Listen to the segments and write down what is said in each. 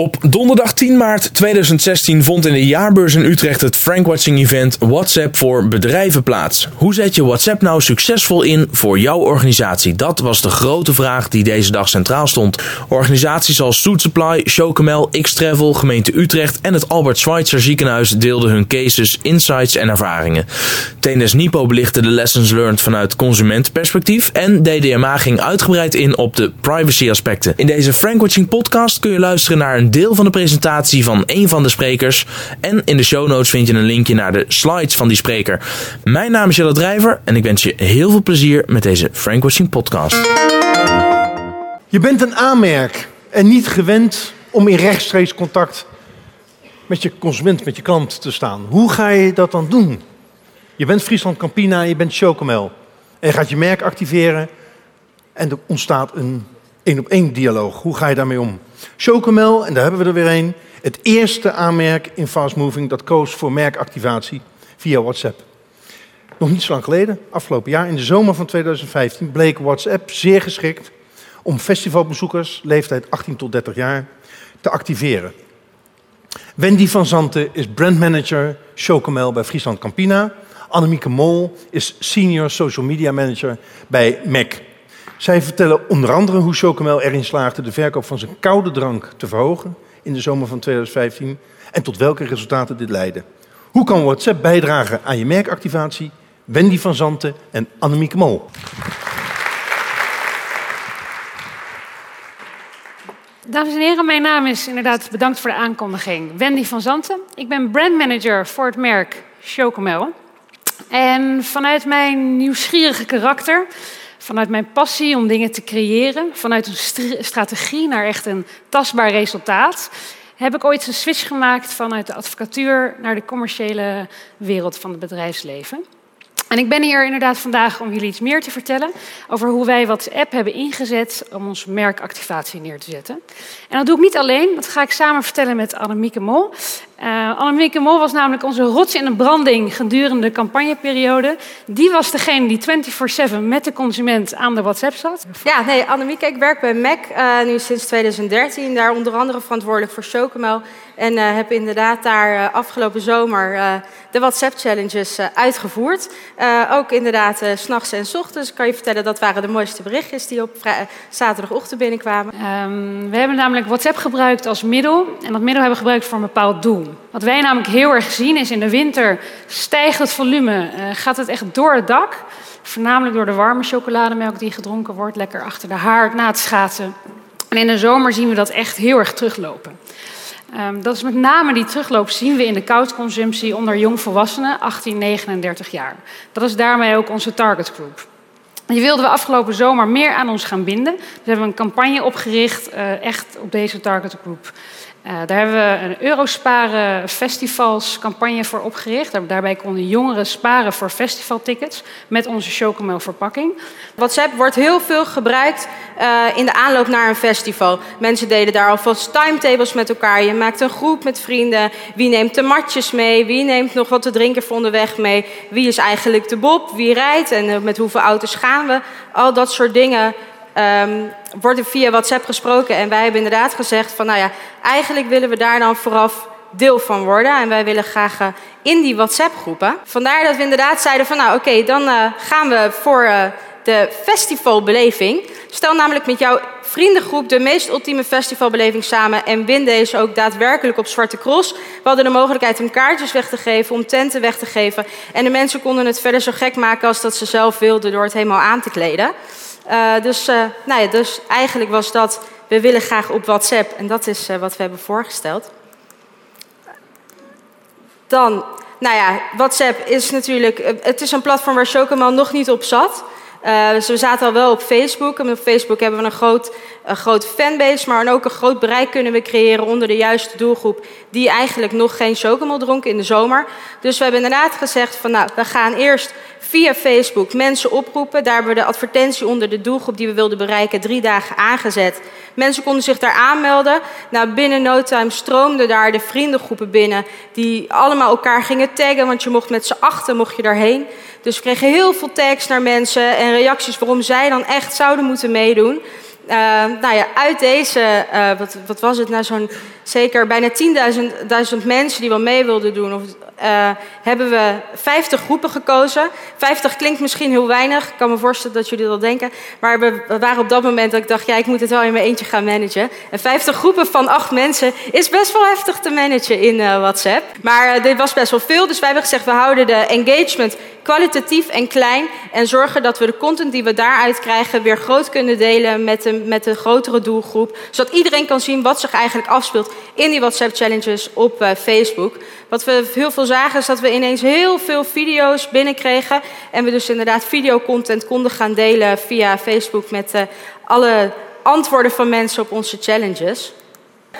Op donderdag 10 maart 2016 vond in de jaarbeurs in Utrecht het Frankwatching event WhatsApp voor bedrijven plaats. Hoe zet je WhatsApp nou succesvol in voor jouw organisatie? Dat was de grote vraag die deze dag centraal stond. Organisaties als Food Supply, Chocomel, X-Travel, gemeente Utrecht en het Albert Schweitzer ziekenhuis deelden hun cases, insights en ervaringen. TNS Nipo belichtte de lessons learned vanuit consumentenperspectief en DDMA ging uitgebreid in op de privacy aspecten. In deze Frankwatching podcast kun je luisteren naar een deel van de presentatie van een van de sprekers. En in de show notes vind je een linkje naar de slides van die spreker. Mijn naam is Jelle Drijver en ik wens je heel veel plezier met deze Frankwatching podcast. Je bent een aanmerk en niet gewend om in rechtstreeks contact met je consument, met je klant te staan. Hoe ga je dat dan doen? Je bent Friesland Campina, je bent Chocomel. En je gaat je merk activeren en er ontstaat een één-op-één dialoog. Hoe ga je daarmee om? Chocomel, en daar hebben we er weer een, het eerste aanmerk in Fast Moving dat koos voor merkactivatie via WhatsApp. Nog niet zo lang geleden, afgelopen jaar, in de zomer van 2015, bleek WhatsApp zeer geschikt om festivalbezoekers, leeftijd 18 tot 30 jaar, te activeren. Wendy van Zanten is brandmanager Chocomel bij Friesland Campina. Annemieke Mol is senior social media manager bij MAC. Zij vertellen onder andere hoe Chocomel erin slaagde de verkoop van zijn koude drank te verhogen in de zomer van 2015 en tot welke resultaten dit leidde. Hoe kan WhatsApp bijdragen aan je merkactivatie? Wendy van Zanten en Annemieke Mol. Dames en heren, mijn naam is inderdaad bedankt voor de aankondiging. Wendy van Zanten. Ik ben brandmanager voor het merk Chocomel. En vanuit mijn nieuwsgierige karakter Vanuit mijn passie om dingen te creëren, vanuit een strategie naar echt een tastbaar resultaat, heb ik ooit een switch gemaakt vanuit de advocatuur naar de commerciële wereld van het bedrijfsleven. En ik ben hier inderdaad vandaag om jullie iets meer te vertellen over hoe wij WhatsApp hebben ingezet om onze merkactivatie neer te zetten. En dat doe ik niet alleen, dat ga ik samen vertellen met Annemieke Mol. Uh, Annemieke Mol was namelijk onze rots in de branding gedurende de campagneperiode. Die was degene die 24-7 met de consument aan de WhatsApp zat. Ja, nee, Annemieke, ik werk bij MAC uh, nu sinds 2013. Daar onder andere verantwoordelijk voor Chocomel. En uh, heb inderdaad daar afgelopen zomer de WhatsApp-challenges uitgevoerd. ook inderdaad s'nachts en s ochtends. Ik kan je vertellen, dat waren de mooiste berichtjes die op zaterdagochtend binnenkwamen. Um, we hebben namelijk WhatsApp gebruikt als middel. En dat middel hebben we gebruikt voor een bepaald doel. Wat wij namelijk heel erg zien is in de winter stijgt het volume, gaat het echt door het dak. Voornamelijk door de warme chocolademelk die gedronken wordt, lekker achter de haard na het schaatsen. En in de zomer zien we dat echt heel erg teruglopen. Um, dat is met name die terugloop zien we in de koudconsumptie onder jongvolwassenen 18-39 jaar. Dat is daarmee ook onze target group. Die wilden we afgelopen zomer meer aan ons gaan binden. Dus we hebben een campagne opgericht, uh, echt op deze target group. Uh, daar hebben we een Eurosparen Festivals campagne voor opgericht. Daarbij konden jongeren sparen voor festivaltickets met onze chocomel verpakking. WhatsApp wordt heel veel gebruikt uh, in de aanloop naar een festival. Mensen deden daar alvast timetables met elkaar. Je maakt een groep met vrienden. Wie neemt de matjes mee? Wie neemt nog wat te drinken voor onderweg mee? Wie is eigenlijk de Bob? Wie rijdt? En uh, met hoeveel auto's gaan we? Al dat soort dingen um, wordt via WhatsApp gesproken. En wij hebben inderdaad gezegd van, nou ja, eigenlijk willen we daar dan vooraf deel van worden. En wij willen graag uh, in die WhatsApp-groepen. Vandaar dat we inderdaad zeiden van, nou oké, dan gaan we voor de festivalbeleving. Stel namelijk met jouw vriendengroep de meest ultieme festivalbeleving samen en win deze ook daadwerkelijk op Zwarte Cross. We hadden de mogelijkheid om kaartjes weg te geven, om tenten weg te geven. En de mensen konden het verder zo gek maken als dat ze zelf wilden door het helemaal aan te kleden. Uh, dus, uh, nou ja, dus eigenlijk was dat, we willen graag op WhatsApp en dat is uh, wat we hebben voorgesteld. Dan, nou ja, WhatsApp is natuurlijk, het is een platform waar Chocomel nog niet op zat. Uh, dus we zaten al wel op Facebook. En op Facebook hebben we een groot, een groot fanbase, maar ook een groot bereik kunnen we creëren onder de juiste doelgroep die eigenlijk nog geen chocomel dronken in de zomer. Dus we hebben inderdaad gezegd van nou, we gaan eerst via Facebook mensen oproepen. Daar hebben we de advertentie onder de doelgroep die we wilden bereiken drie dagen aangezet. Mensen konden zich daar aanmelden. Nou, binnen no time stroomden daar de vriendengroepen binnen die allemaal elkaar gingen taggen, want je mocht met z'n achten mocht je daarheen. Dus we kregen heel veel tags naar mensen en reacties waarom zij dan echt zouden moeten meedoen. Uh, nou ja, uit deze, uh, wat, wat, was het nou, zo'n zeker bijna 10.000 mensen die wel mee wilden doen, of, uh, hebben we 50 groepen gekozen. 50 klinkt misschien heel weinig, ik kan me voorstellen dat jullie dat denken. Maar we, waren op dat moment dat ik dacht, ja, ik moet het wel in mijn eentje gaan managen. En 50 groepen van 8 mensen is best wel heftig te managen in WhatsApp. Maar dit was best wel veel, dus wij hebben gezegd, we houden de engagement kwalitatief en klein. En zorgen dat we de content die we daaruit krijgen weer groot kunnen delen met de, met de grotere doelgroep. Zodat iedereen kan zien wat zich eigenlijk afspeelt in die WhatsApp challenges op uh, Facebook. Wat we heel veel zagen is dat we ineens heel veel video's binnenkregen. En we dus inderdaad videocontent konden gaan delen via Facebook met uh, alle antwoorden van mensen op onze challenges.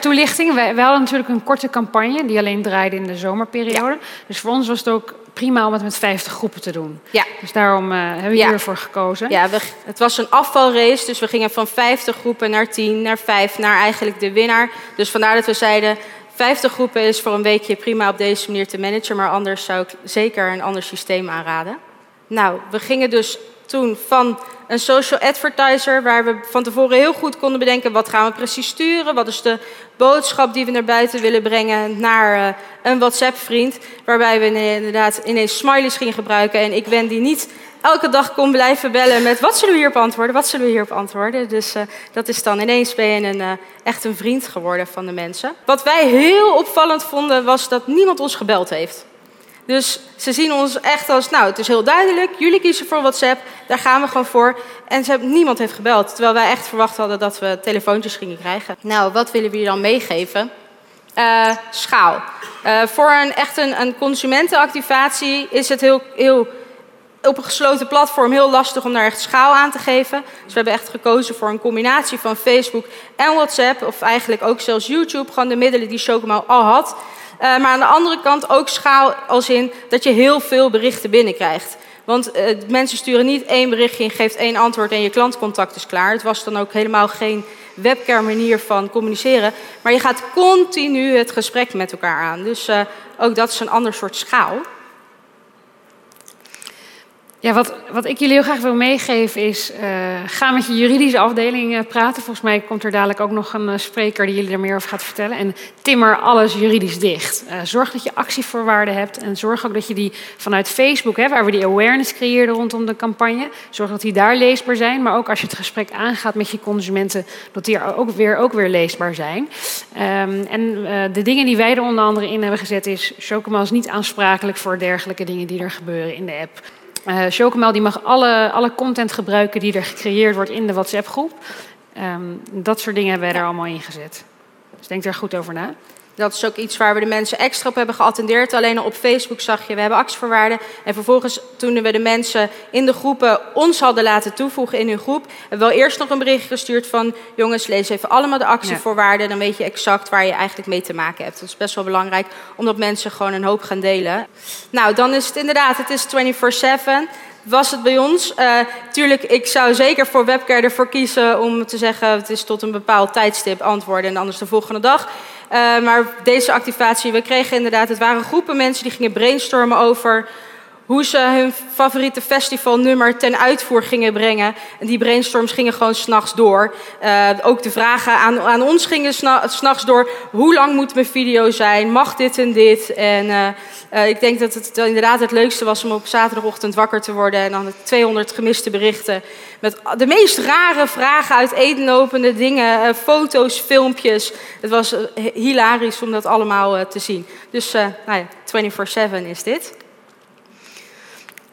Toelichting. Wij, wij, hadden natuurlijk een korte campagne die alleen draaide in de zomerperiode. Ja. Dus voor ons was het ook prima om het met 50 groepen te doen. Ja. Dus daarom uh, hebben we ja. hiervoor gekozen. Ja, we, het was een afvalrace, dus we gingen van 50 groepen naar 10, naar 5, naar eigenlijk de winnaar. Dus vandaar dat we zeiden, 50 groepen is voor een weekje prima op deze manier te managen, maar anders zou ik zeker een ander systeem aanraden. Nou, we gingen dus toen van een social advertiser, waar we van tevoren heel goed konden bedenken wat gaan we precies sturen, wat is de boodschap die we naar buiten willen brengen, naar uh, een WhatsApp-vriend, waarbij we inderdaad ineens smileys gingen gebruiken en ik ben die niet elke dag kon blijven bellen met wat zullen we hierop antwoorden, wat zullen we hierop antwoorden. Dus uh, dat is dan ineens ben je een, uh, echt een vriend geworden van de mensen. Wat wij heel opvallend vonden was dat niemand ons gebeld heeft. Dus ze zien ons echt als, nou, het is heel duidelijk, jullie kiezen voor WhatsApp, daar gaan we gewoon voor. En ze niemand heeft gebeld, terwijl wij echt verwacht hadden dat we telefoontjes gingen krijgen. Nou, wat willen we je dan meegeven? Uh, schaal. Uh, voor een, echt een, consumentenactivatie is het heel, heel op een gesloten platform heel lastig om daar echt schaal aan te geven. Dus we hebben echt gekozen voor een combinatie van Facebook en WhatsApp, of eigenlijk ook zelfs YouTube, gewoon de middelen die Chocomo al had. Uh, maar aan de andere kant ook schaal als in dat je heel veel berichten binnenkrijgt. Want uh, mensen sturen niet één berichtje en geeft één antwoord en je klantcontact is klaar. Het was dan ook helemaal geen webcam manier van communiceren. Maar je gaat continu het gesprek met elkaar aan. Dus uh, ook dat is een ander soort schaal. Ja, wat, wat ik jullie heel graag wil meegeven is, uh, ga met je juridische afdeling uh, praten. Volgens mij komt er dadelijk ook nog een uh, spreker die jullie er meer over gaat vertellen. En timmer alles juridisch dicht. zorg dat je actievoorwaarden hebt en zorg ook dat je die vanuit Facebook, hè, waar we die awareness creëerden rondom de campagne, zorg dat die daar leesbaar zijn. Maar ook als je het gesprek aangaat met je consumenten, dat die er ook weer, ook weer leesbaar zijn. Um, en de dingen die wij er onder andere in hebben gezet is, Chocomel is niet aansprakelijk voor dergelijke dingen die er gebeuren in de app. Uh, Chocomel die mag alle, alle content gebruiken die er gecreëerd wordt in de WhatsApp-groep. Um, dat soort dingen hebben wij er allemaal in gezet. Dus denk er goed over na. Dat is ook iets waar we de mensen extra op hebben geattendeerd. Alleen op Facebook zag je, we hebben actievoorwaarden. En vervolgens, toen we de mensen in de groepen ons hadden laten toevoegen in hun groep, hebben we wel eerst nog een bericht gestuurd van: jongens, lees even allemaal de actievoorwaarden. Dan weet je exact waar je eigenlijk mee te maken hebt. Dat is best wel belangrijk, omdat mensen gewoon een hoop gaan delen. Nou, dan is het inderdaad, het is 24-7 was het bij ons. Uh, tuurlijk, ik zou zeker voor Webcare ervoor kiezen om te zeggen... het is tot een bepaald tijdstip antwoorden en anders de volgende dag. Uh, maar deze activatie, we kregen inderdaad... het waren groepen mensen die gingen brainstormen over hoe ze hun favoriete festivalnummer ten uitvoer gingen brengen. En die brainstorms gingen gewoon s'nachts door. Uh, ook de vragen aan, aan ons gingen s'nachts door. Hoe lang moet mijn video zijn? Mag dit en dit? En uh, uh, ik denk dat het inderdaad het leukste was om op zaterdagochtend wakker te worden... en dan 200 gemiste berichten met de meest rare vragen uit uiteenlopende dingen. foto's, filmpjes. Het was hilarisch om dat allemaal te zien. Dus nou ja, 24-7 is dit.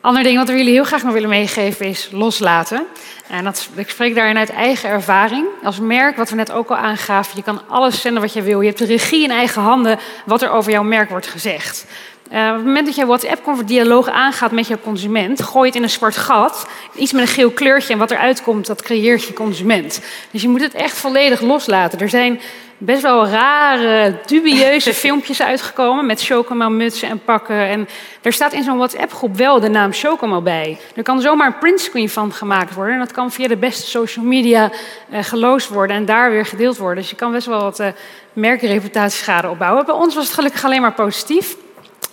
Ander ding wat we jullie heel graag nog willen meegeven is loslaten. En dat, ik spreek daarin uit eigen ervaring. Als merk, wat we net ook al aangaven, je kan alles zenden wat je wil. Je hebt de regie in eigen handen wat er over jouw merk wordt gezegd. Uh, op het moment dat je WhatsApp-dialoog aangaat met je consument, gooi het in een zwart gat. Iets met een geel kleurtje en wat eruit komt, dat creëert je consument. Dus je moet het echt volledig loslaten. Er zijn best wel rare, dubieuze filmpjes uitgekomen met chocomel-mutsen en pakken. En er staat in zo'n WhatsApp-groep wel de naam Chocomel bij. Er kan zomaar een printscreen van gemaakt worden. En dat kan via de beste social media uh, geloosd worden en daar weer gedeeld worden. Dus je kan best wel wat uh, merkreputatie schade opbouwen. Bij ons was het gelukkig alleen maar positief.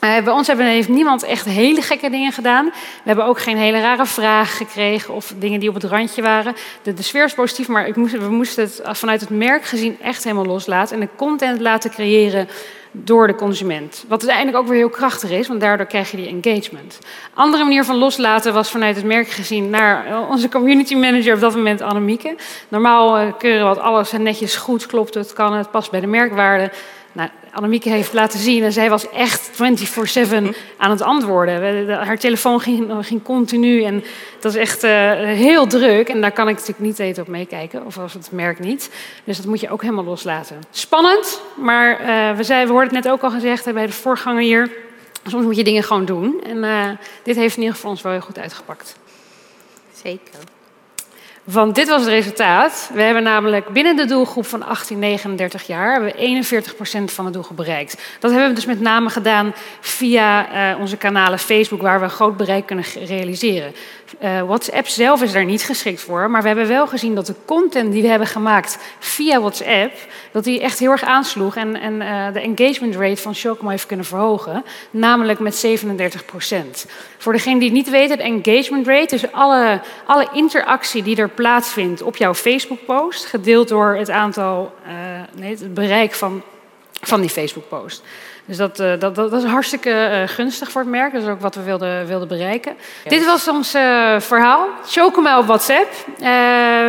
Bij ons hebben, heeft niemand echt hele gekke dingen gedaan. We hebben ook geen hele rare vragen gekregen of dingen die op het randje waren. De, de sfeer is positief, maar ik moest, we moesten het vanuit het merk gezien echt helemaal loslaten. En de content laten creëren door de consument. Wat uiteindelijk ook weer heel krachtig is, want daardoor krijg je die engagement. Andere manier van loslaten was vanuit het merk gezien naar eh, onze community manager op dat moment, Annemieke. Normaal uh, keuren wat alles netjes goed, klopt het, kan het, past bij de merkwaarde. Nou, Annemieke heeft laten zien en zij was echt 24-7 aan het antwoorden. Haar telefoon ging, ging continu en dat is echt uh, heel druk. En daar kan ik natuurlijk niet eten op meekijken, of als het merk niet. Dus dat moet je ook helemaal loslaten. Spannend, maar uh, we, zei, we hoorden het net ook al gezegd bij de voorganger hier. Soms moet je dingen gewoon doen. En uh, dit heeft in ieder geval ons wel heel goed uitgepakt. Zeker. Want dit was het resultaat. We hebben namelijk binnen de doelgroep van 18-39 jaar hebben we 41% van de doelgroep bereikt. Dat hebben we dus met name gedaan via uh, onze kanalen Facebook, waar we een groot bereik kunnen realiseren. Uh, WhatsApp zelf is daar niet geschikt voor, maar we hebben wel gezien dat de content die we hebben gemaakt via WhatsApp, dat die echt heel erg aansloeg en, en uh, de engagement rate van Shocom heeft kunnen verhogen, namelijk met 37%. Voor degene die het niet weten, de engagement rate, dus alle, alle interactie die er plaatsvindt op jouw Facebook-post, gedeeld door het aantal, uh, nee, het bereik van, van die Facebook-post. Dus dat, uh, dat, dat, dat, is hartstikke uh, gunstig voor het merk. Dat is ook wat we wilden, wilden bereiken. Ja. Dit was ons uh, verhaal. Chocomel op WhatsApp.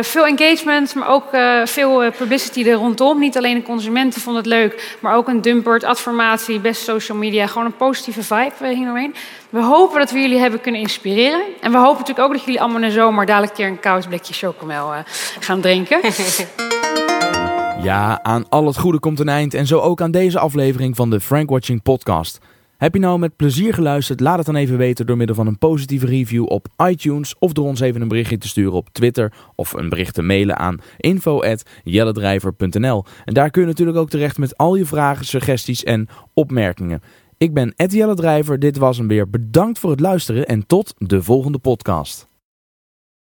veel engagement, maar ook veel publicity er rondom. Niet alleen de consumenten vonden het leuk, maar ook een dumpert, adformatie, best social media. Gewoon een positieve vibe hing omheen. We hopen dat we jullie hebben kunnen inspireren. En we hopen natuurlijk ook dat jullie allemaal in de zomer dadelijk een keer een koud blikje chocomel gaan drinken. Ja, aan al het goede komt een eind en zo ook aan deze aflevering van de Frank Watching podcast. Heb je nou met plezier geluisterd? Laat het dan even weten door middel van een positieve review op iTunes of door ons even een berichtje te sturen op Twitter of een bericht te mailen aan info@jelledrijver.nl. En daar kun je natuurlijk ook terecht met al je vragen, suggesties en opmerkingen. Ik ben Ed Jelle Drijver, dit was hem weer. Bedankt voor het luisteren en tot de volgende podcast.